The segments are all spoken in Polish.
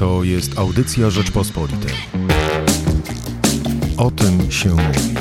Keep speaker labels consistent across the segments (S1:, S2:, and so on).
S1: To jest audycja Rzeczpospolitej. O tym się mówi.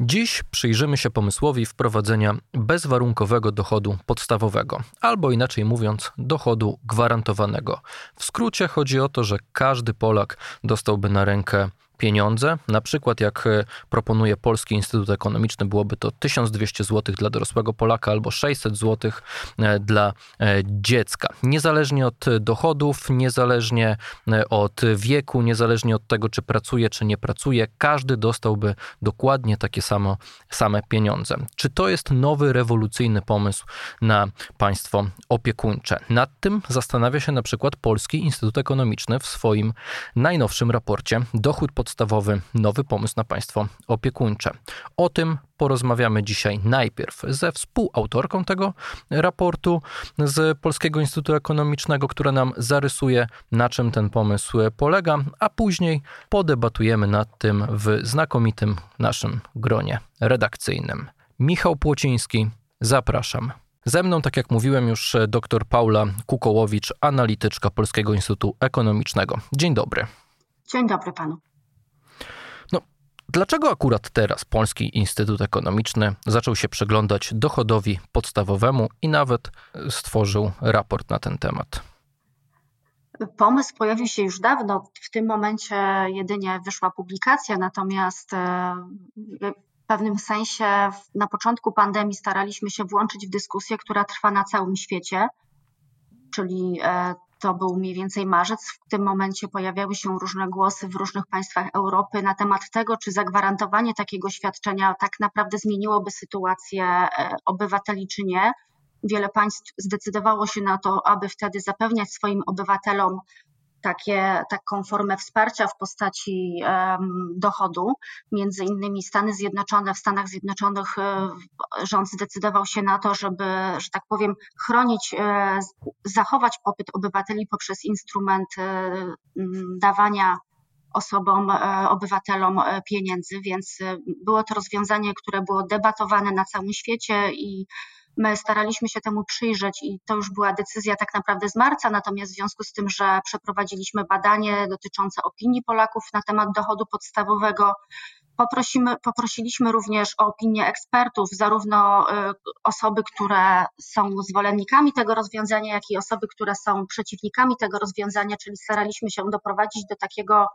S2: Dziś przyjrzymy się pomysłowi wprowadzenia bezwarunkowego dochodu podstawowego, albo inaczej mówiąc, dochodu gwarantowanego. W skrócie chodzi o to, że każdy Polak dostałby na rękę pieniądze. Na przykład, jak e, proponuje Polski Instytut Ekonomiczny, byłoby to 1200 zł dla dorosłego Polaka albo 600 zł e, dla e, dziecka. Niezależnie od dochodów, niezależnie od wieku, niezależnie od tego, czy pracuje, czy nie pracuje, każdy dostałby dokładnie takie samo, same pieniądze. Czy to jest nowy, rewolucyjny pomysł na państwo opiekuńcze? Nad tym zastanawia się na przykład Polski Instytut Ekonomiczny w swoim najnowszym raporcie Dochód pod podstawowy nowy pomysł na państwo opiekuńcze. O tym porozmawiamy dzisiaj najpierw ze współautorką tego raportu z Polskiego Instytutu Ekonomicznego, która nam zarysuje, na czym ten pomysł polega, a później podebatujemy nad tym w znakomitym naszym gronie redakcyjnym. Michał Płociński, zapraszam. Ze mną, tak jak mówiłem już, dr Paula Kukołowicz, analityczka Polskiego Instytutu Ekonomicznego. Dzień dobry.
S3: Dzień dobry panu.
S2: Dlaczego akurat teraz Polski Instytut Ekonomiczny zaczął się przyglądać dochodowi podstawowemu i nawet stworzył raport na ten temat?
S3: Pomysł pojawił się już dawno. W tym momencie jedynie wyszła publikacja, natomiast e, w pewnym sensie na początku pandemii staraliśmy się włączyć w dyskusję, która trwa na całym świecie, czyli e, to był mniej więcej marzec. W tym momencie pojawiały się różne głosy w różnych państwach Europy na temat tego, czy zagwarantowanie takiego świadczenia tak naprawdę zmieniłoby sytuację e, obywateli, czy nie. Wiele państw zdecydowało się na to, aby wtedy zapewniać swoim obywatelom takie, taką formę wsparcia w postaci dochodu. Między innymi Stany Zjednoczone, w Stanach Zjednoczonych e, rząd zdecydował się na to, żeby, że tak powiem, chronić, e, zachować popyt obywateli poprzez instrument e, dawania osobom, obywatelom pieniędzy, więc było to rozwiązanie, które było debatowane na całym świecie i My staraliśmy się temu przyjrzeć i to już była decyzja tak naprawdę z marca, natomiast w związku z tym, że przeprowadziliśmy badanie dotyczące opinii Polaków na temat dochodu podstawowego, Poprosimy, poprosiliśmy również o opinię ekspertów, zarówno y, osoby, które są zwolennikami tego rozwiązania, jak i osoby, które są przeciwnikami tego rozwiązania, czyli staraliśmy się doprowadzić do takiego,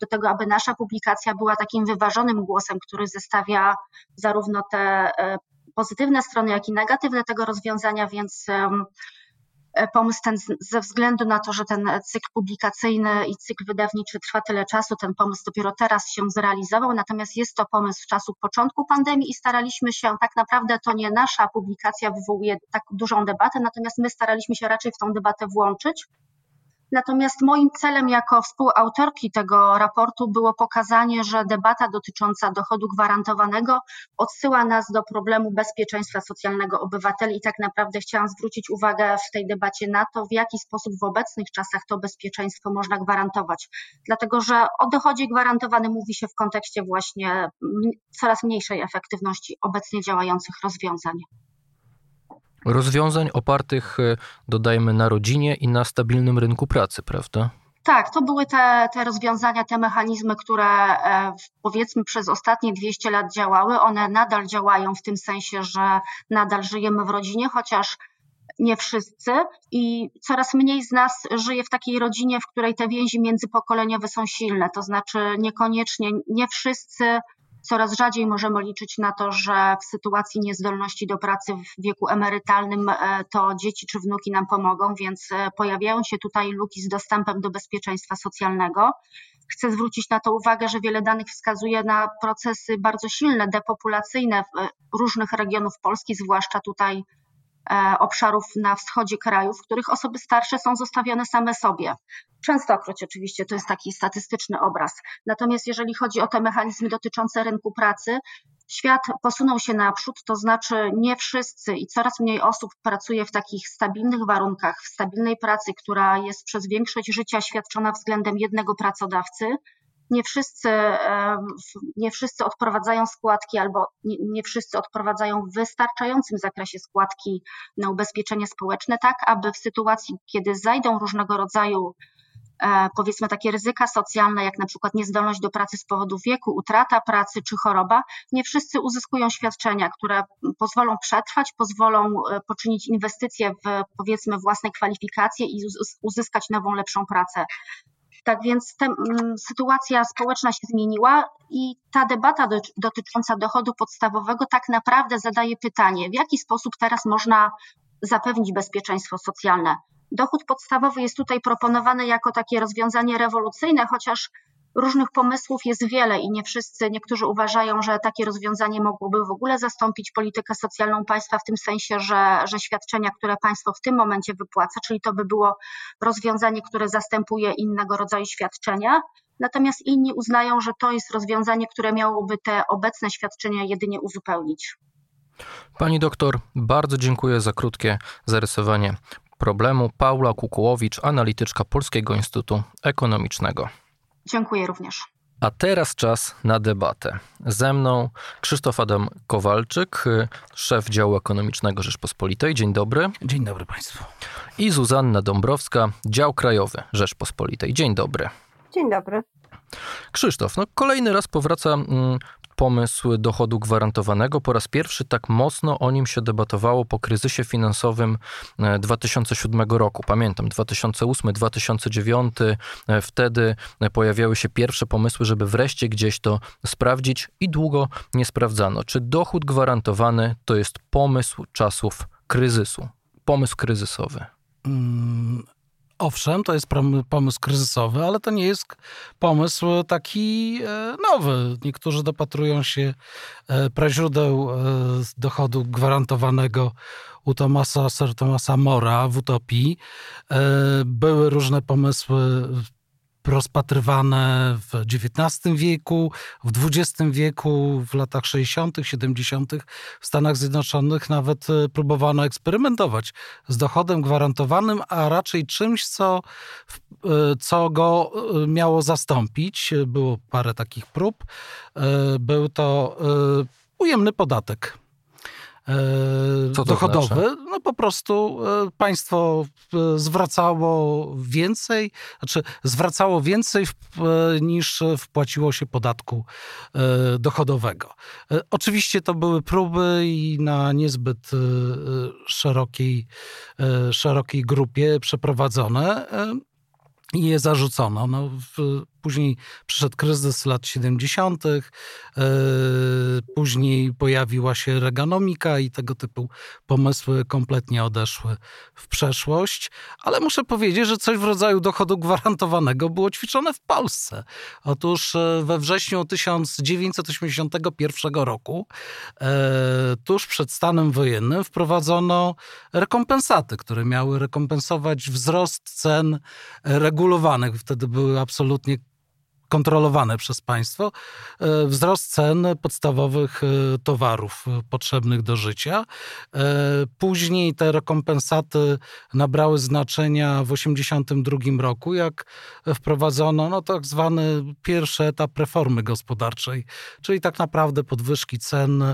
S3: do tego, aby nasza publikacja była takim wyważonym głosem, który zestawia zarówno te y, pozytywne strony, jak i negatywne tego rozwiązania, więc e, pomysł ten ze względu na to, że ten cykl publikacyjny i cykl wydawniczy trwa tyle czasu, ten pomysł dopiero teraz się zrealizował, natomiast jest to pomysł czasu początku pandemii i staraliśmy się, tak naprawdę to nie nasza publikacja wywołuje tak dużą debatę, natomiast my staraliśmy się raczej w tą debatę włączyć, Natomiast moim celem jako współautorki tego raportu było pokazanie, że debata dotycząca dochodu gwarantowanego odsyła nas do problemu bezpieczeństwa socjalnego obywateli i tak naprawdę chciałam zwrócić uwagę w tej debacie na to, w jaki sposób w obecnych czasach to bezpieczeństwo można gwarantować. Dlatego, że o dochodzie gwarantowanym mówi się w kontekście właśnie coraz mniejszej efektywności obecnie działających rozwiązań
S2: rozwiązań opartych, e, dodajmy, na rodzinie i na stabilnym rynku pracy, prawda?
S3: Tak, to były te, te rozwiązania, te mechanizmy, które e, powiedzmy przez ostatnie 200 lat działały. One nadal działają w tym sensie, że nadal żyjemy w rodzinie, chociaż nie wszyscy i coraz mniej z nas żyje w takiej rodzinie, w której te więzi międzypokoleniowe są silne. To znaczy niekoniecznie, nie wszyscy Coraz rzadziej możemy liczyć na to, że w sytuacji niezdolności do pracy w wieku emerytalnym e, to dzieci czy wnuki nam pomogą, więc e, pojawiają się tutaj luki z dostępem do bezpieczeństwa socjalnego. Chcę zwrócić na to uwagę, że wiele danych wskazuje na procesy bardzo silne, depopulacyjne e, różnych regionów Polski, zwłaszcza tutaj obszarów na wschodzie kraju, w których osoby starsze są zostawione same sobie. Częstokroć oczywiście to jest taki statystyczny obraz. Natomiast jeżeli chodzi o te mechanizmy dotyczące rynku pracy, świat posunął się naprzód, to znaczy nie wszyscy i coraz mniej osób pracuje w takich stabilnych warunkach, w stabilnej pracy, która jest przez większość życia świadczona względem jednego pracodawcy. Nie wszyscy, nie wszyscy odprowadzają składki albo nie, wszyscy odprowadzają w wystarczającym zakresie składki na ubezpieczenie społeczne, tak aby w sytuacji, kiedy zajdą różnego rodzaju E, powiedzmy takie ryzyka socjalne, jak na przykład niezdolność do pracy z powodu wieku, utrata pracy czy choroba, nie wszyscy uzyskują świadczenia, które pozwolą przetrwać, pozwolą e, poczynić inwestycje w powiedzmy własne kwalifikacje i uzyskać nową, lepszą pracę. Tak więc te, sytuacja społeczna się zmieniła i ta debata do, dotycząca dochodu podstawowego tak naprawdę zadaje pytanie, w jaki sposób teraz można zapewnić bezpieczeństwo socjalne. Dochód podstawowy jest tutaj proponowany jako takie rozwiązanie rewolucyjne, chociaż różnych pomysłów jest wiele i nie wszyscy, niektórzy uważają, że takie rozwiązanie mogłoby w ogóle zastąpić politykę socjalną państwa w tym sensie, że, że świadczenia, które państwo w tym momencie wypłaca, czyli to by było rozwiązanie, które zastępuje innego rodzaju świadczenia. Natomiast inni uznają, że to jest rozwiązanie, które miałoby te obecne świadczenia jedynie uzupełnić.
S2: Pani doktor, bardzo dziękuję za krótkie zarysowanie problemu Paula Kukułowicz, analityczka Polskiego Instytutu Ekonomicznego.
S3: Dziękuję również.
S2: A teraz czas na debatę. Ze mną Krzysztof Adam Kowalczyk, szef działu ekonomicznego Rzeczpospolitej. Dzień dobry.
S4: Dzień dobry Państwu.
S2: I Zuzanna Dąbrowska, dział krajowy Rzeczpospolitej. Dzień dobry.
S5: Dzień dobry.
S2: Krzysztof, no kolejny raz powraca mm, pomysł dochodu gwarantowanego. Po raz pierwszy tak mocno o nim się debatowało po kryzysie finansowym 2007 e, roku. Pamiętam, 2008-2009, e, wtedy pojawiały się pierwsze pomysły, żeby wreszcie gdzieś to sprawdzić i długo nie sprawdzano. Czy dochód gwarantowany to jest pomysł czasów kryzysu, pomysł kryzysowy?
S4: Owszem, to jest pomysł kryzysowy, ale to nie jest pomysł taki e, nowy. Niektórzy dopatrują się e, praźródeł e, dochodu gwarantowanego u Tomasa Sir Thomasa Mora w Utopii. Były różne pomysły rozpatrywane w XIX wieku, w XX wieku, w latach 60., 70. w Stanach Zjednoczonych nawet e, próbowano eksperymentować z dochodem gwarantowanym, a raczej czymś, co, e, co go e, miało zastąpić. Było parę takich prób. Był to ujemny podatek dochodowy.
S2: Znaczy?
S4: No po prostu e, państwo e, zwracało więcej, znaczy zwracało więcej e, niż wpłaciło się podatku dochodowego. Oczywiście to były próby i na niezbyt szerokiej, szerokiej grupie przeprowadzone i je zarzucono. No, w, później przyszedł kryzys lat 70., e, później pojawiła się reganomika i tego typu pomysły kompletnie odeszły w przeszłość, ale muszę powiedzieć, że coś w rodzaju dochodu gwarantowanego było ćwiczone w Polsce. Otóż e, we wrześniu 1981 roku, e, tuż przed stanem wojennym, wprowadzono rekompensaty, które miały rekompensować wzrost cen regulowanych. Wtedy były absolutnie kontrolowane przez państwo, e, wzrost cen podstawowych e, towarów e, potrzebnych do życia. Później te rekompensaty nabrały znaczenia w 1982 roku, jak wprowadzono no, tak zwany pierwszy etap reformy gospodarczej, czyli tak naprawdę podwyżki cen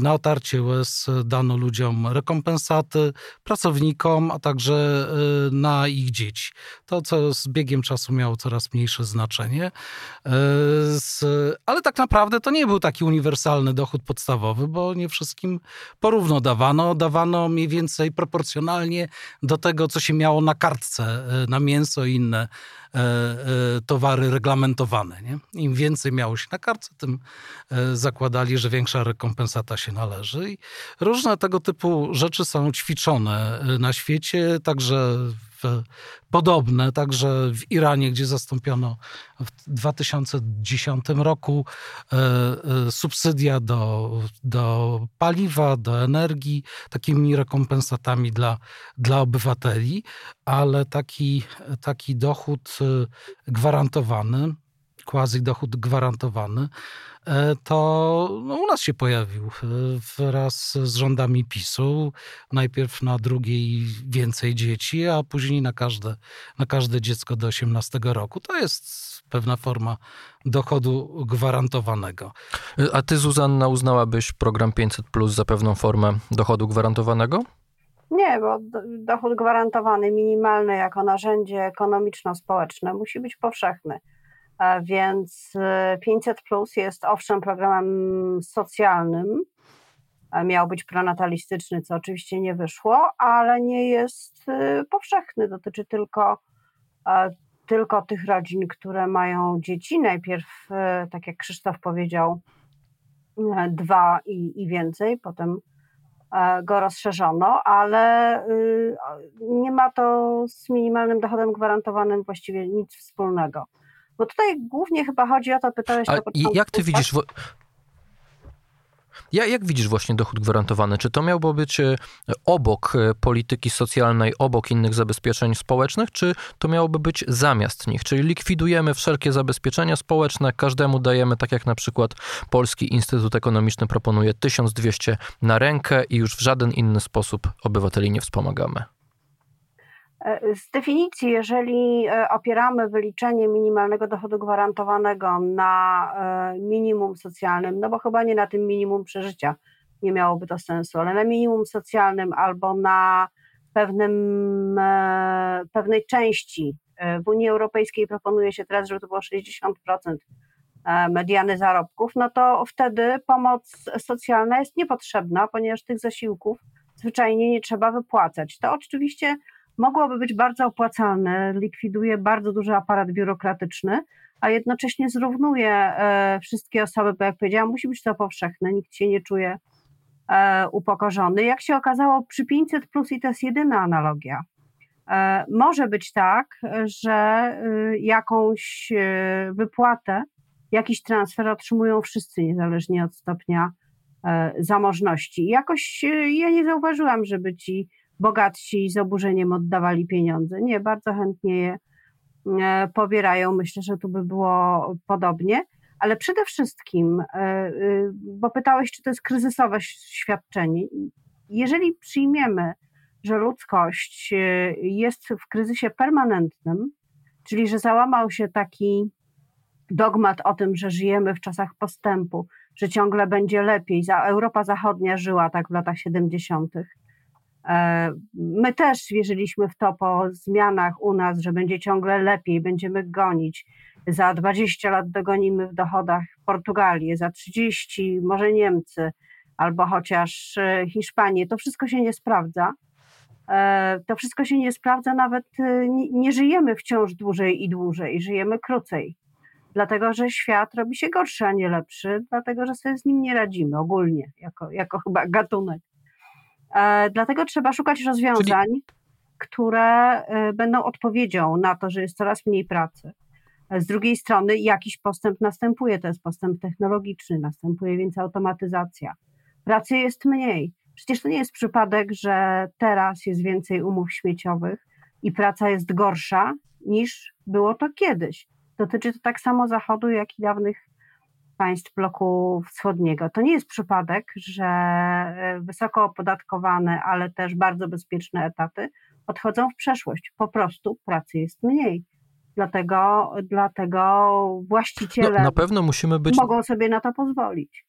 S4: na otarcie łez dano ludziom rekompensaty, pracownikom, a także na ich dzieci. To, co z biegiem czasu miało coraz mniejsze znaczenie. E, ale tak naprawdę to nie był taki uniwersalny dochód podstawowy, bo nie wszystkim porówno dawano. Dawano mniej więcej proporcjonalnie do tego, co się miało na kartce, e, na mięso i inne e, towary reglamentowane. Nie? Im więcej miało się na kartce, tym zakładali, że większa rekompensata się należy. I różne tego typu rzeczy są ćwiczone na świecie, także podobne, także w Iranie, gdzie zastąpiono w 2010 roku e, e, subsydia do, do paliwa, do energii, takimi rekompensatami dla, dla obywateli, ale taki, taki dochód e, gwarantowany quasi dochód gwarantowany, e, to no, u nas się pojawił e, wraz z rządami PiSu. Najpierw na drugiej więcej dzieci, a później na każde, na każde dziecko do 18 roku. To jest pewna forma dochodu gwarantowanego.
S2: A ty, Zuzanna, uznałabyś program 500 Plus za pewną formę dochodu gwarantowanego?
S5: Nie, bo dochód gwarantowany minimalny jako narzędzie ekonomiczno-społeczne musi być powszechny. Więc 500 Plus jest owszem programem socjalnym, miał być pronatalistyczny, co oczywiście nie wyszło, ale nie jest y, powszechny. Dotyczy tylko, tylko tych rodzin, które mają dzieci. Najpierw, y, tak jak Krzysztof powiedział, y, dwa i, i więcej, potem go rozszerzono, ale y, nie ma to z minimalnym dochodem gwarantowanym właściwie nic wspólnego. Bo tutaj głównie chyba chodzi o to, pytałeś...
S2: A jak ty widzisz, ja, jak widzisz właśnie dochód gwarantowany? Czy to miałby być e, obok e, polityki socjalnej, obok innych zabezpieczeń społecznych, czy to miałoby być zamiast nich? Czyli likwidujemy wszelkie zabezpieczenia społeczne, każdemu dajemy, tak jak na przykład Polski Instytut Ekonomiczny proponuje 1200 na rękę i już w żaden inny sposób obywateli nie wspomagamy.
S5: E, z definicji, jeżeli e, opieramy wyliczenie minimalnego dochodu gwarantowanego na e, minimum socjalnym, no bo chyba nie na tym minimum przeżycia, nie miałoby to sensu, ale na minimum socjalnym albo na pewnym, pewnej części. W Unii Europejskiej proponuje się teraz, żeby to było 60% mediany zarobków, no to wtedy pomoc socjalna jest niepotrzebna, ponieważ tych zasiłków zwyczajnie nie trzeba wypłacać. To oczywiście mogłoby być bardzo opłacalne, likwiduje bardzo duży aparat biurokratyczny, a jednocześnie zrównuje e, wszystkie osoby, bo jak powiedziałam, musi być to powszechne, nikt się nie czuje e, upokorzony. Jak się okazało, przy 500 plus i to jest jedyna analogia. E, może być tak, że jakąś wypłatę, jakiś transfer otrzymują wszyscy, niezależnie od stopnia zamożności. Jakoś ja nie zauważyłam, żeby ci bogatsi z oburzeniem oddawali pieniądze. Nie, bardzo chętnie je e, pobierają. Myślę, że tu by było podobnie. Ale przede wszystkim, e, e, bo pytałeś, czy to jest kryzysowe świadczenie. Jeżeli przyjmiemy, że ludzkość jest w kryzysie permanentnym, czyli że załamał się taki dogmat o tym, że żyjemy w czasach postępu, że ciągle będzie lepiej. Europa Zachodnia żyła tak w latach 70. E, my też wierzyliśmy w to po zmianach u nas, że będzie ciągle lepiej, będziemy gonić. Za 20 lat dogonimy w dochodach Portugalię, za 30 może Niemcy, albo chociaż e, Hiszpanię. To wszystko się nie sprawdza. E, to wszystko się nie sprawdza, nawet nie żyjemy wciąż dłużej i dłużej, żyjemy krócej. Dlatego, że świat robi się gorszy, a nie lepszy, dlatego, że sobie z nim nie radzimy ogólnie, jako, jako chyba gatunek. E, dlatego trzeba szukać rozwiązań, Czyli... które e, będą odpowiedzią na to, że jest coraz mniej pracy. Z drugiej strony jakiś postęp następuje, to jest postęp technologiczny, następuje więc automatyzacja. Pracy jest mniej. Przecież to nie jest przypadek, że teraz jest więcej umów śmieciowych i praca jest gorsza niż było to kiedyś. Dotyczy to tak samo Zachodu, jak i dawnych państw bloku wschodniego. To nie jest przypadek, że e, wysoko opodatkowane, ale też bardzo bezpieczne etaty odchodzą w przeszłość. Po prostu pracy jest mniej. Dlatego, dlatego właściciele no,
S2: na pewno musimy być...
S5: mogą sobie na to pozwolić.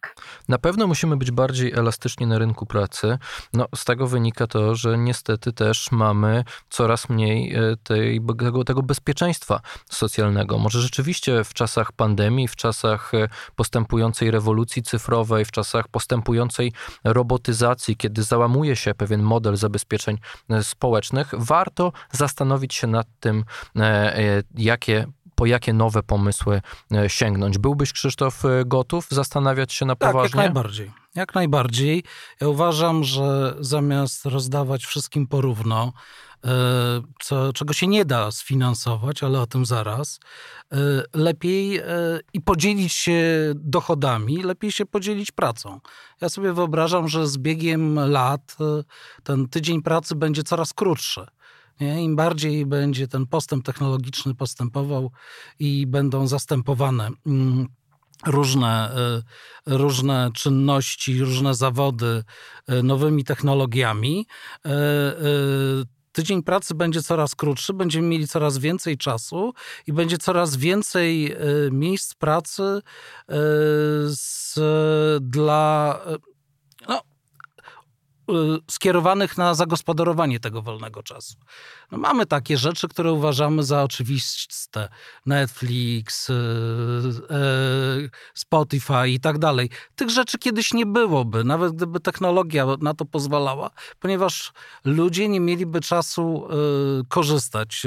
S2: Tak. Na pewno musimy być bardziej elastyczni na rynku pracy. No, z tego wynika to, że niestety też mamy coraz mniej e, tej, tego, tego bezpieczeństwa socjalnego. Może rzeczywiście w czasach pandemii, w czasach e, postępującej rewolucji cyfrowej, w czasach postępującej robotyzacji, kiedy załamuje się pewien model zabezpieczeń e, społecznych, warto zastanowić się nad tym, jakie po jakie nowe pomysły e, sięgnąć. Byłbyś, Krzysztof, e, gotów zastanawiać się na poważnie?
S4: Tak, jak najbardziej. Jak najbardziej. Ja uważam, że zamiast rozdawać wszystkim porówno, e, co, czego się nie da sfinansować, ale o tym zaraz, lepiej i podzielić się dochodami, lepiej się podzielić pracą. Ja sobie wyobrażam, że z biegiem lat ten tydzień pracy będzie coraz krótszy Nie? Im bardziej będzie ten postęp technologiczny postępował i będą zastępowane mm, różne, y, różne czynności, różne zawody y, nowymi technologiami, y, tydzień pracy będzie coraz krótszy, będziemy mieli coraz więcej czasu i będzie coraz więcej miejsc pracy z, dla skierowanych na zagospodarowanie tego wolnego czasu. No mamy takie rzeczy, które uważamy za oczywiste. Netflix, e, e, Spotify i tak dalej. Tych rzeczy kiedyś nie byłoby, nawet gdyby technologia na to pozwalała, ponieważ ludzie nie mieliby czasu korzystać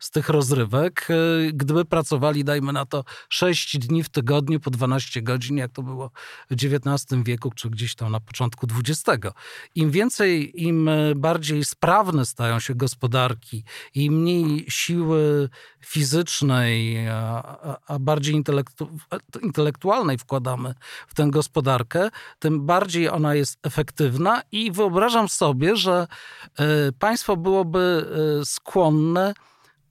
S4: z tych rozrywek, gdyby pracowali, dajmy na to, 6 dni w tygodniu po 12 godzin, jak to było w XIX wieku, czy gdzieś tam na początku XX. Im więcej, im bardziej sprawne stają się gospodarki, i mniej siły fizycznej, a, a bardziej intelektu, intelektualnej wkładamy w tę gospodarkę, tym bardziej ona jest efektywna i wyobrażam sobie, że e, państwo byłoby e, skłonne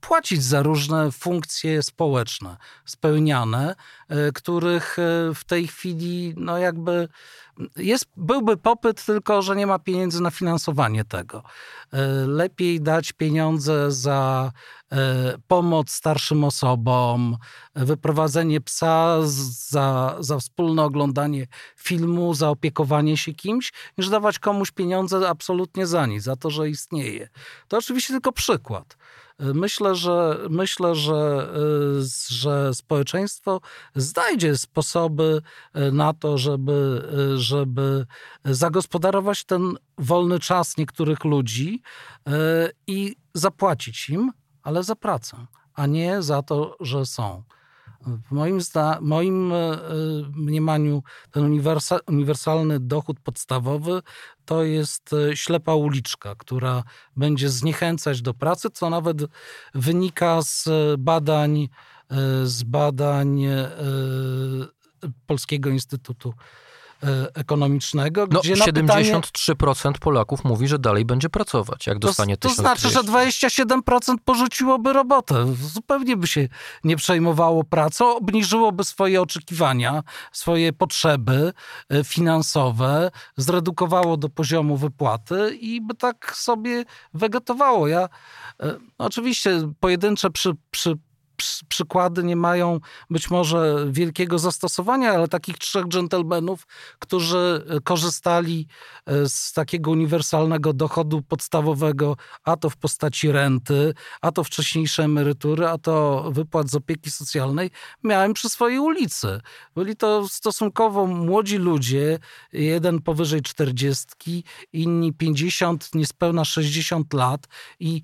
S4: płacić za różne funkcje społeczne spełniane, e, których w tej chwili no jakby jest, byłby popyt, tylko że nie ma pieniędzy na finansowanie tego. E, lepiej dać pieniądze za e, pomoc starszym osobom, wyprowadzenie psa, za, za wspólne oglądanie filmu, za opiekowanie się kimś, niż dawać komuś pieniądze absolutnie za nic, za to, że istnieje. To oczywiście tylko przykład. Myślę, że myślę, że, y, że społeczeństwo znajdzie sposoby y, na to, żeby, y, żeby zagospodarować ten wolny czas niektórych ludzi i zapłacić im, ale za pracę, a nie za to, że są. W moim, zda, moim e, mniemaniu ten uniwersa, uniwersalny dochód podstawowy to jest e, ślepa uliczka, która będzie zniechęcać do pracy, co nawet wynika z badań, e, z badań Polskiego Instytutu E, ekonomicznego.
S2: No, gdzie 73% pytanie, Polaków mówi, że dalej będzie pracować, jak dostanie
S4: to, to znaczy, że 27% porzuciłoby robotę. Zupełnie by się nie przejmowało pracą, obniżyłoby swoje oczekiwania, swoje potrzeby e, finansowe, zredukowało do poziomu wypłaty i by tak sobie wegetowało. Ja e, oczywiście pojedyncze przy, przy przykłady nie mają być może wielkiego zastosowania, ale takich trzech dżentelmenów, którzy e, korzystali e, z takiego uniwersalnego dochodu podstawowego, a to w postaci renty, a to wcześniejsze emerytury, a to wypłat z opieki socjalnej, miałem przy swojej ulicy. Byli to stosunkowo młodzi ludzie, jeden powyżej czterdziestki, inni pięćdziesiąt, niespełna sześćdziesiąt lat i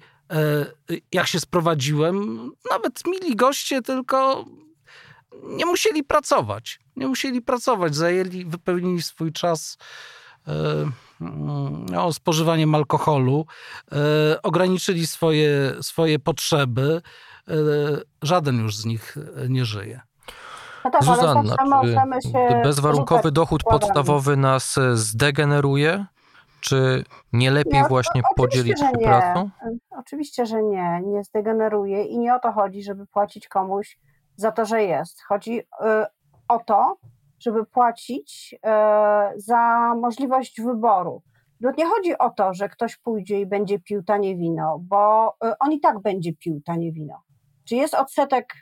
S4: jak się sprowadziłem, nawet mili goście, tylko nie musieli pracować. Nie musieli pracować, zajęli, wypełnili swój czas e, no, spożywaniem alkoholu, e, ograniczyli swoje, swoje potrzeby. Żaden już z nich nie żyje.
S2: No tak, Zuzanna, czy bezwarunkowy dochód podstawowy nas zdegeneruje? Czy nie lepiej no, właśnie podzielić się pracą?
S5: Oczywiście, że nie, nie zdegeneruje i nie o to chodzi, żeby płacić komuś za to, że jest. Chodzi y, o to, żeby płacić y, za możliwość wyboru. No nie chodzi o to, że ktoś pójdzie i będzie pił tanie wino, bo y, on i tak będzie pił tanie wino. Czy jest odsetek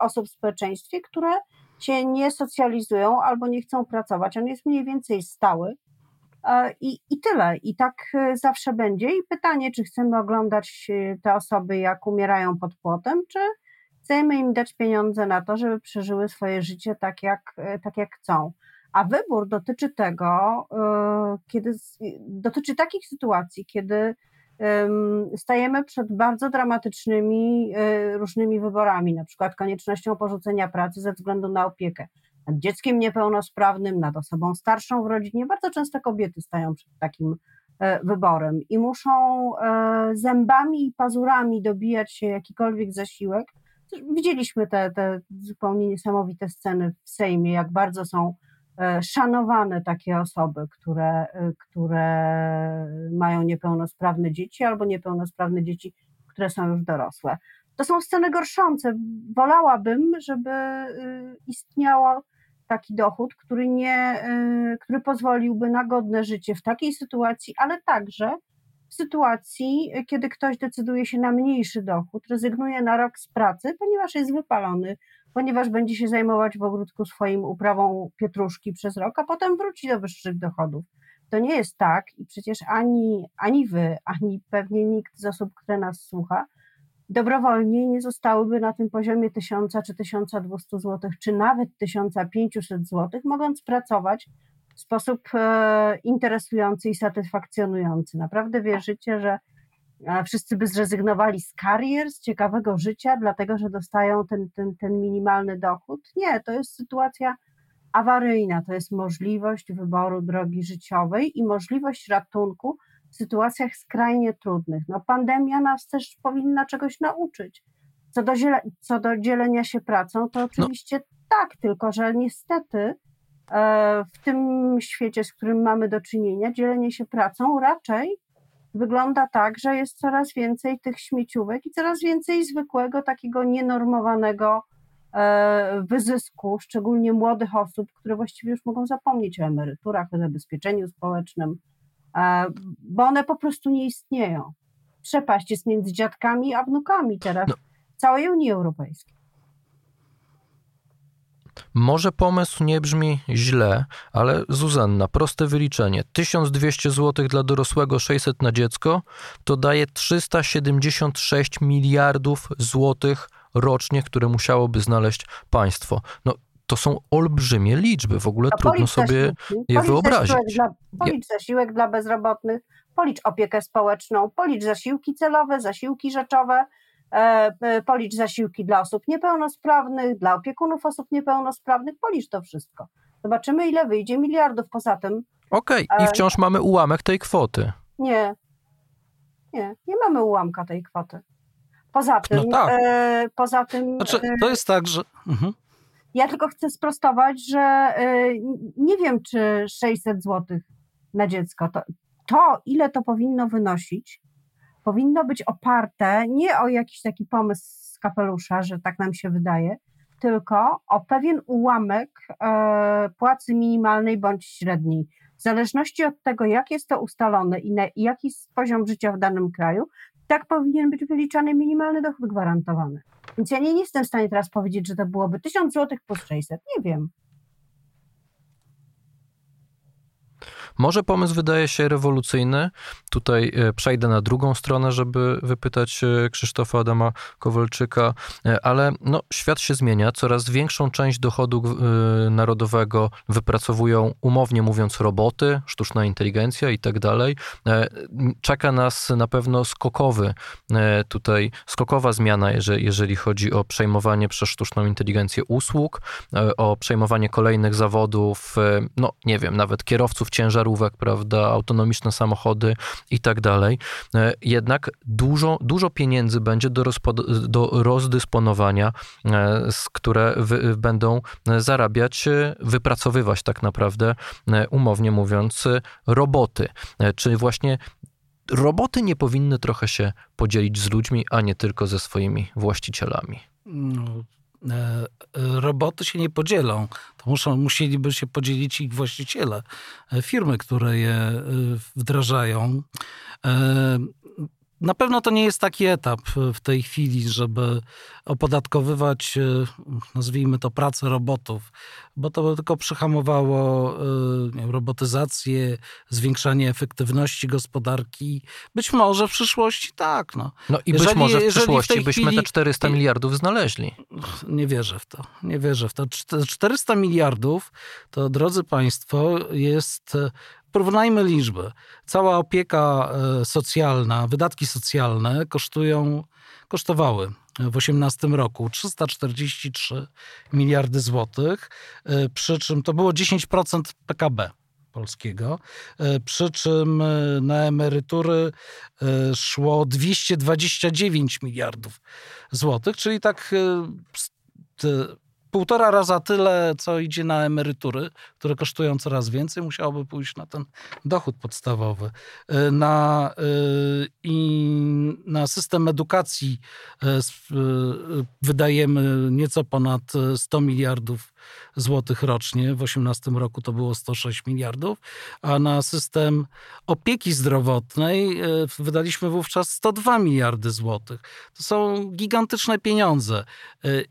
S5: osób w społeczeństwie, które się nie socjalizują albo nie chcą pracować? On jest mniej więcej stały I, I tyle. I tak e, zawsze będzie. I pytanie, czy chcemy oglądać e, te osoby, jak umierają pod płotem, czy chcemy im dać pieniądze na to, żeby przeżyły swoje życie tak, jak, tak jak chcą. A wybór dotyczy tego, kiedy dotyczy takich sytuacji, kiedy stajemy przed bardzo dramatycznymi różnymi wyborami, na przykład koniecznością porzucenia pracy ze względu na opiekę nad dzieckiem niepełnosprawnym, nad osobą starszą w rodzinie. Bardzo często kobiety stają przed takim e, wyborem i muszą e, zębami i pazurami dobijać się jakikolwiek zasiłek. Widzieliśmy te, te zupełnie niesamowite sceny w Sejmie, jak bardzo są e, szanowane takie osoby, które, które mają niepełnosprawne dzieci albo niepełnosprawne dzieci, które są już dorosłe. To są sceny gorszące. Wolałabym, żeby istniało taki dochód, który, nie, który pozwoliłby na godne życie w takiej sytuacji, ale także w sytuacji, kiedy ktoś decyduje się na mniejszy dochód, rezygnuje na rok z pracy, ponieważ jest wypalony, ponieważ będzie się zajmować w ogródku swoim uprawą pietruszki przez rok, a potem wróci do wyższych dochodów. To nie jest tak i przecież ani, ani wy, ani pewnie nikt z osób, które nas słucha, dobrowolnie nie zostałyby na tym poziomie 1000 czy 1200 zł, czy nawet 1500 zł, mogąc pracować w sposób e, interesujący i satysfakcjonujący. Naprawdę wierzycie, że e, wszyscy by zrezygnowali z karier, z ciekawego życia, dlatego że dostają ten, ten, ten minimalny dochód? Nie, to jest sytuacja awaryjna, to jest możliwość wyboru drogi życiowej i możliwość ratunku w sytuacjach skrajnie trudnych. No, pandemia nas też powinna czegoś nauczyć. Co do, co do dzielenia się pracą, to no. oczywiście no. tak, tylko że niestety E, w tym świecie, z którym mamy do czynienia, dzielenie się pracą raczej wygląda tak, że jest coraz więcej tych śmieciówek i coraz więcej zwykłego, takiego nienormowanego e, wyzysku, szczególnie młodych osób, które właściwie już mogą zapomnieć o emeryturach, o zabezpieczeniu społecznym, bo one po prostu nie istnieją. Przepaść jest między dziadkami a wnukami teraz no. całej Unii Europejskiej.
S2: Może pomysł nie brzmi źle, ale Zuzanna, proste wyliczenie. 1200 zł dla dorosłego, 600 na dziecko, to daje 376 miliardów złotych rocznie, które musiałoby znaleźć państwo. No, to są olbrzymie liczby, w ogóle trudno sobie je wyobrazić.
S5: Zasiłek dla, policz zasiłek dla bezrobotnych, policz opiekę społeczną, policz zasiłki celowe, zasiłki rzeczowe, E, e, policz zasiłki dla osób niepełnosprawnych, dla opiekunów osób niepełnosprawnych, policz to wszystko. Zobaczymy, ile wyjdzie miliardów poza tym.
S2: Okej, okay. i e, wciąż mamy ułamek tej kwoty.
S5: Nie, nie, nie mamy ułamka tej kwoty. Poza tym, no tak. e, poza tym.
S4: Znaczy, to jest tak, że. Mhm.
S5: Ja tylko chcę sprostować, że e, nie wiem, czy 600 zł na dziecko to, to, ile to powinno wynosić, powinno być oparte nie o jakiś taki pomysł z kapelusza, że tak nam się wydaje, tylko o pewien ułamek e, płacy minimalnej bądź średniej. W zależności od tego, jak jest to ustalone i, na, jaki jest poziom życia w danym kraju, tak powinien być wyliczany minimalny dochód gwarantowany. Więc ja nie, jestem w stanie teraz powiedzieć, że to byłoby 1000 zł plus 600. Nie wiem.
S2: Może pomysł wydaje się rewolucyjny. Tutaj e, przejdę na drugą stronę, żeby wypytać e, Krzysztofa Adama Kowalczyka, e, ale no, świat się zmienia. Coraz większą część dochodu narodowego wypracowują, umownie mówiąc, roboty, sztuczna inteligencja i tak dalej. Czeka nas na pewno skokowy, tutaj skokowa zmiana, jeżeli, jeżeli chodzi o przejmowanie przez sztuczną inteligencję usług, o przejmowanie kolejnych zawodów, no nie wiem, nawet kierowców ciężarów ciężarówek, prawda, autonomiczne samochody i tak dalej. E, jednak dużo, dużo pieniędzy będzie do, do rozdysponowania, e, z które wy, będą zarabiać, e, wypracowywać tak naprawdę, umownie mówiąc, roboty. Czy właśnie roboty nie powinny trochę się podzielić z ludźmi, a nie tylko ze swoimi właścicielami? No
S4: roboty się nie podzielą. To muszą, musieliby się podzielić ich właściciele, e, firmy, które je e, wdrażają. Na pewno to nie jest taki etap w tej chwili, żeby opodatkowywać, e, nazwijmy to, pracę robotów, bo to by tylko przyhamowało e, robotyzację, zwiększanie efektywności gospodarki. Być może w przyszłości tak. No,
S2: no i jeżeli, być może w przyszłości w byśmy chwili... te 400 miliardów znaleźli.
S4: Nie wierzę w to. Nie wierzę w to. 400 miliardów to, drodzy Państwo, jest Porównajmy liczby. Cała opieka e, socjalna, wydatki socjalne kosztują, kosztowały w 2018 roku 343 miliardy złotych, e, przy czym to było 10% PKB polskiego, e, przy czym na emerytury szło 229 miliardów złotych, czyli tak półtora raza tyle, co idzie na emerytury, które kosztują coraz więcej, musiałoby pójść na ten dochód podstawowy. Y, na, y, I na system edukacji wydajemy nieco ponad 100 miliardów złotych rocznie. W 2018 roku to było 106 miliardów, a na system opieki zdrowotnej wydaliśmy wówczas 102 miliardy złotych. To są gigantyczne pieniądze.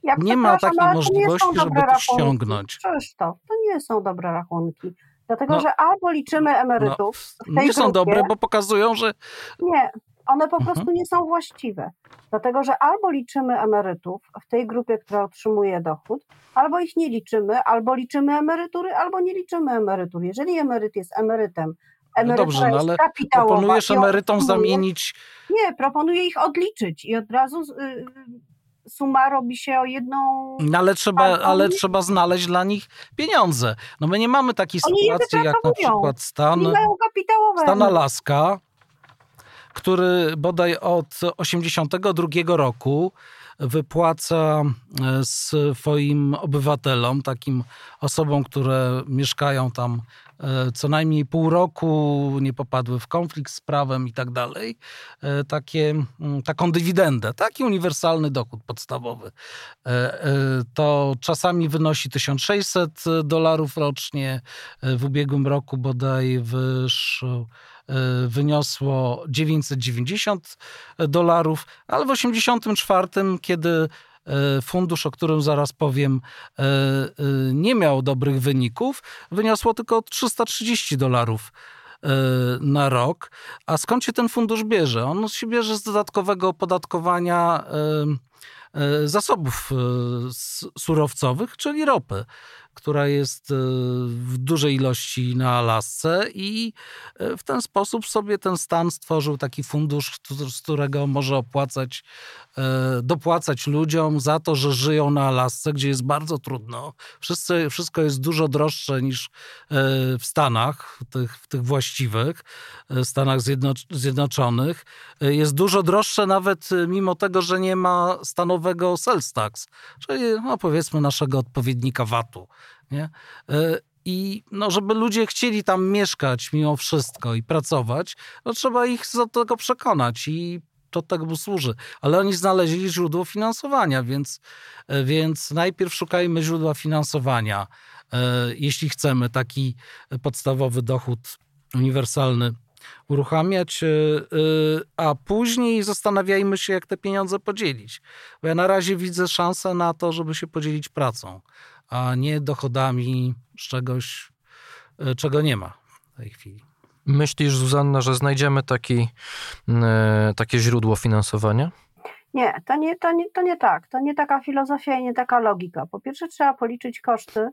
S5: Ja
S4: nie ma takiej możliwości, żeby to ściągnąć.
S5: Krzysztof, to nie są dobre rachunki. Dlatego, no, że albo liczymy emerytów.
S4: No, nie są
S5: grupie,
S4: dobre, bo pokazują, że.
S5: Nie, one po mhm. prostu nie są właściwe. Dlatego, że albo liczymy emerytów w tej grupie, która otrzymuje dochód, albo ich nie liczymy, albo liczymy emerytury, albo nie liczymy emerytur. Jeżeli emeryt jest emerytem, emerytura
S4: Dobrze, no ale proponujesz emerytom zamienić.
S5: Nie, proponuję ich odliczyć i od razu y, suma robi się o jedną.
S4: No ale trzeba, ale trzeba znaleźć dla nich pieniądze. No my nie mamy takiej
S5: Oni
S4: sytuacji jak na przykład stan, stan Alaska, który bodaj od 82 roku wypłaca e, swoim obywatelom, takim osobom, które mieszkają tam e, co najmniej pół roku, nie popadły w konflikt z prawem i tak dalej, e, takie, taką dywidendę, taki uniwersalny dochód podstawowy. To czasami wynosi 1600 dolarów rocznie, w ubiegłym roku bodaj wyszło wyniosło 990 dolarów, ale w 84, kiedy e, fundusz, o którym zaraz powiem, e, nie miał dobrych wyników, wyniosło tylko 330 dolarów na rok. A skąd się ten fundusz bierze? On się bierze z dodatkowego opodatkowania zasobów surowcowych, czyli ropy która jest e, w dużej ilości na Alasce i e, w ten sposób sobie ten stan stworzył taki fundusz, z którego może opłacać, e, dopłacać ludziom za to, że żyją na Alasce, gdzie jest bardzo trudno. Wszyscy, wszystko jest dużo droższe niż w Stanach, w tych, w tych właściwych, Stanach Zjednoczonych. Jest dużo droższe nawet mimo tego, że nie ma stanowego sales tax, czyli no powiedzmy naszego odpowiednika VAT-u. Nie? E, I no, żeby ludzie chcieli tam mieszkać mimo wszystko i pracować, no trzeba ich do tego przekonać i to tego służy. Ale oni znaleźli źródło finansowania, więc, e, więc najpierw szukajmy źródła finansowania, e, jeśli chcemy taki podstawowy dochód uniwersalny uruchamiać, a później zastanawiajmy się, jak te pieniądze podzielić. Bo ja na razie widzę szansę na to, żeby się podzielić pracą a nie dochodami z czegoś, e, czego nie ma w tej chwili.
S2: Myślisz, Zuzanna, że znajdziemy taki, e, takie źródło finansowania?
S5: Nie to nie, to, nie, to nie tak. To nie taka filozofia i nie taka logika. Po pierwsze, trzeba policzyć koszty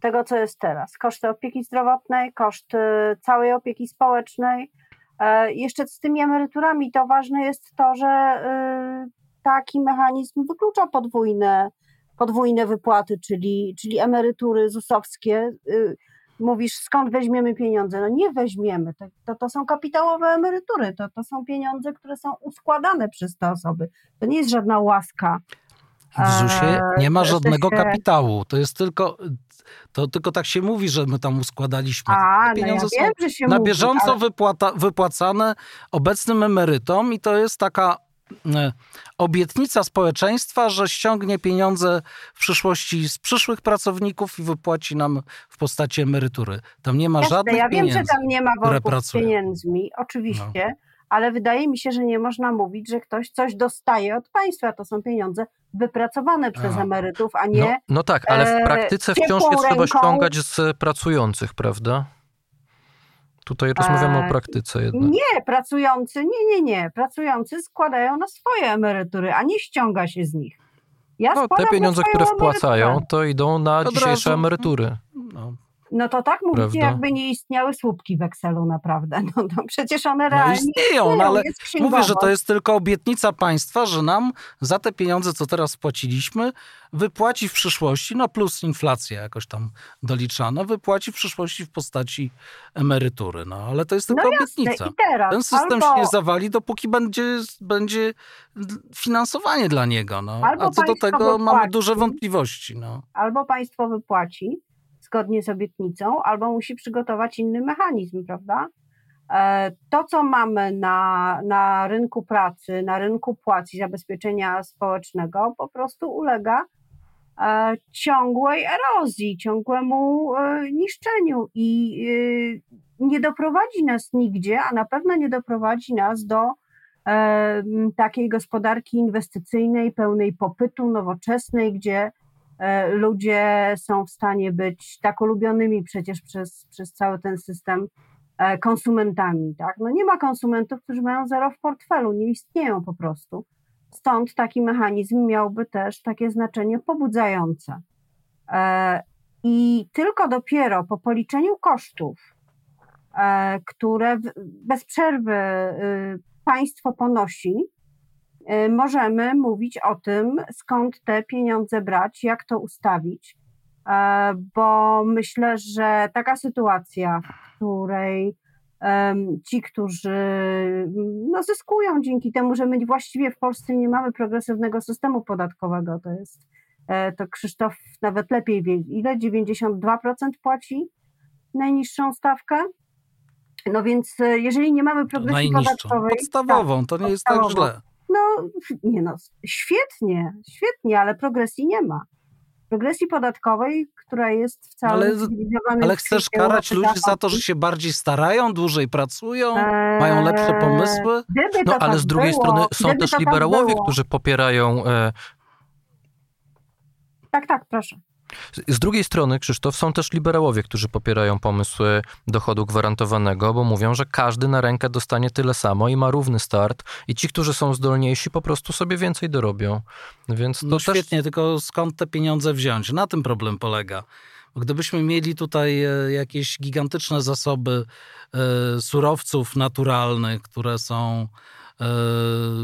S5: tego, co jest teraz. Koszty opieki zdrowotnej, koszty całej opieki społecznej. E, jeszcze z tymi emeryturami to ważne jest to, że taki mechanizm wyklucza podwójne podwójne wypłaty, czyli, czyli emerytury ZUS-owskie. Y, mówisz, skąd weźmiemy pieniądze? No nie weźmiemy. To, to, to są kapitałowe emerytury, to, to są pieniądze, które są uskładane przez te osoby. To nie jest żadna łaska.
S4: W ZUS-ie e, nie ma żadnego kapitału. To jest tylko, to tylko tak się mówi, że my tam uskładaliśmy.
S5: A, pieniądze no ja wiem,
S4: są na
S5: mówi,
S4: bieżąco ale... wypłata, wypłacane obecnym emerytom i to jest taka obietnica społeczeństwa, że ściągnie pieniądze w przyszłości z przyszłych pracowników i wypłaci nam w postaci emerytury. Tam nie ma Jasne, żadnych
S5: ja
S4: pieniędzy.
S5: Ja wiem, że tam nie ma worków z pieniędzmi, oczywiście, no. ale wydaje mi się, że nie można mówić, że ktoś coś dostaje od państwa. To są pieniądze wypracowane przez emerytów, a nie.
S2: No, no tak, ale w e, praktyce wciąż je trzeba ściągać z pracujących, prawda? Tutaj rozmawiamy o praktyce jednak.
S5: Nie, pracujący, nie, nie, nie. Pracujący składają na swoje emerytury, a nie ściąga się z nich.
S2: Ja no, te pieniądze, które wpłacają, to idą na Od dzisiejsze razu. emerytury. No.
S5: No to tak mówicie,
S2: Prawda?
S5: jakby nie istniały słupki w Excelu naprawdę. No przecież one
S4: No
S5: realnie
S4: istnieją, no ale mówię, że to jest tylko obietnica państwa, że nam za te pieniądze, co teraz płaciliśmy, wypłaci w przyszłości, no plus inflacja jakoś tam doliczana, wypłaci w przyszłości w postaci emerytury. No ale to jest tylko
S5: No jasne,
S4: obietnica.
S5: i teraz
S4: Ten system
S5: albo,
S4: się nie zawali, dopóki będzie, będzie finansowanie dla niego. No.
S5: Albo
S4: A co do tego mamy duże wątpliwości. No.
S5: albo państwo wypłaci zgodnie z obietnicą, albo musi przygotować inny mechanizm, prawda? E, To, co mamy na, na rynku pracy, na rynku płac i zabezpieczenia społecznego, po prostu ulega e, ciągłej erozji, ciągłemu e, niszczeniu i nie doprowadzi nas nigdzie, a na pewno nie doprowadzi nas do takiej gospodarki inwestycyjnej, pełnej popytu, nowoczesnej, gdzie ludzie są w stanie być tak ulubionymi przecież przez, przez cały ten system e, konsumentami. Tak? No nie ma konsumentów, którzy mają zero w portfelu, nie istnieją po prostu. Stąd taki mechanizm miałby też takie znaczenie pobudzające. E, I tylko dopiero po policzeniu kosztów, e, które bez przerwy y, państwo ponosi, możemy mówić o tym, skąd te pieniądze brać, jak to ustawić, e, bo myślę, że taka sytuacja, w której ci, którzy no, zyskują dzięki temu, że my właściwie w Polsce nie mamy progresywnego systemu podatkowego, to jest, e, to Krzysztof nawet lepiej wie, ile 92% płaci najniższą stawkę? No więc e, jeżeli nie mamy progresji podatkowej...
S4: Podstawową, to nie jest tak
S5: podstawową.
S4: źle.
S5: No, nie no, świetnie, świetnie, ale progresji nie ma. Progresji podatkowej, która jest w całym
S4: Ale- Ale chcesz karać ludzi za to, że się bardziej starają, dłużej pracują,
S5: Eee,
S4: mają lepsze pomysły?
S2: No ale
S5: tak
S2: z drugiej
S5: było,
S2: strony są też
S5: tak
S2: liberałowie,
S5: było-
S2: którzy popierają e,
S5: Tak, tak, proszę.
S2: Z drugiej strony, Krzysztof, są też liberałowie, którzy popierają pomysł e, dochodu gwarantowanego, bo mówią, że każdy na rękę dostanie tyle samo i ma równy start i ci, którzy są zdolniejsi, po prostu sobie więcej dorobią. Więc to
S4: No
S2: też...
S4: świetnie, tylko skąd te pieniądze wziąć? Na tym problem polega. Gdybyśmy mieli tutaj e, jakieś gigantyczne zasoby e, surowców naturalnych, które są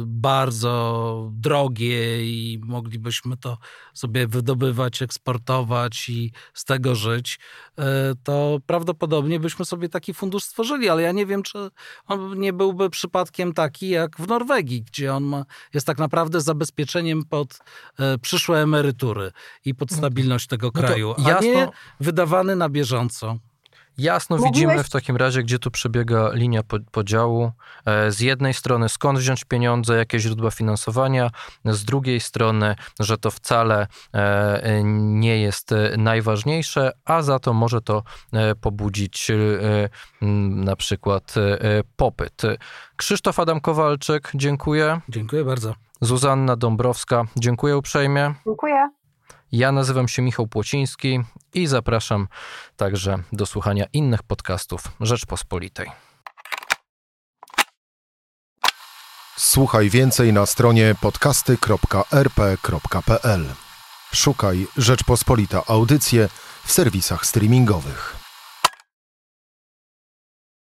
S4: bardzo drogie i moglibyśmy to sobie wydobywać, eksportować i z tego żyć, e, to prawdopodobnie byśmy sobie taki fundusz stworzyli, ale ja nie wiem, czy on nie byłby przypadkiem taki jak w Norwegii, gdzie on ma, jest tak naprawdę zabezpieczeniem pod e, przyszłe emerytury i pod stabilność tego
S2: No
S4: kraju, a
S2: jasno-
S4: nie wydawany na bieżąco.
S2: Jasno
S5: Mówiłeś-
S2: widzimy w takim razie, gdzie tu przebiega linia po- podziału. E, Z jednej strony skąd wziąć pieniądze, jakie źródła finansowania, z drugiej strony, że to wcale e, nie jest e, najważniejsze, a za to może to pobudzić na przykład popyt. Krzysztof Adam Kowalczyk, dziękuję.
S4: Dziękuję bardzo.
S2: Zuzanna Dąbrowska, dziękuję uprzejmie.
S5: Dziękuję.
S2: Ja nazywam się Michał Płociński i zapraszam także do słuchania innych podcastów Rzeczpospolitej.
S1: Słuchaj więcej na stronie podcasty.rp.pl. Szukaj Rzeczpospolita Audycje w serwisach streamingowych.